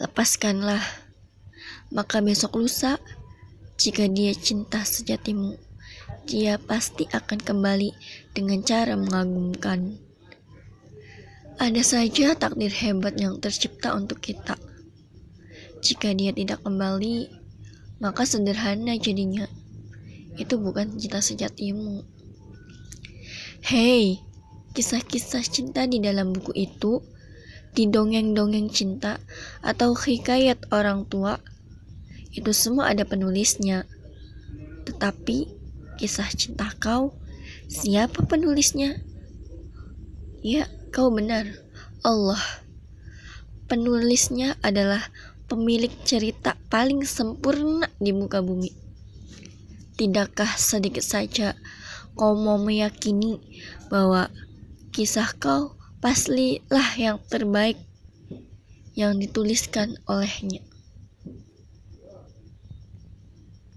lepaskanlah. Maka besok lusa, jika dia cinta sejatimu, dia pasti akan kembali dengan cara mengagumkan. Ada saja takdir hebat yang tercipta untuk kita. Jika dia tidak kembali, maka sederhana jadinya. Itu bukan cinta sejatimu. Hei, kisah-kisah cinta di dalam buku itu, di dongeng-dongeng cinta atau hikayat orang tua, itu semua ada penulisnya. Tetapi kisah cinta kau, siapa penulisnya? Ya, kau benar. Allah. Penulisnya adalah pemilik cerita paling sempurna di muka bumi. Tidakkah sedikit saja kau mau meyakini bahwa kisah kau pastilah yang terbaik yang dituliskan olehnya?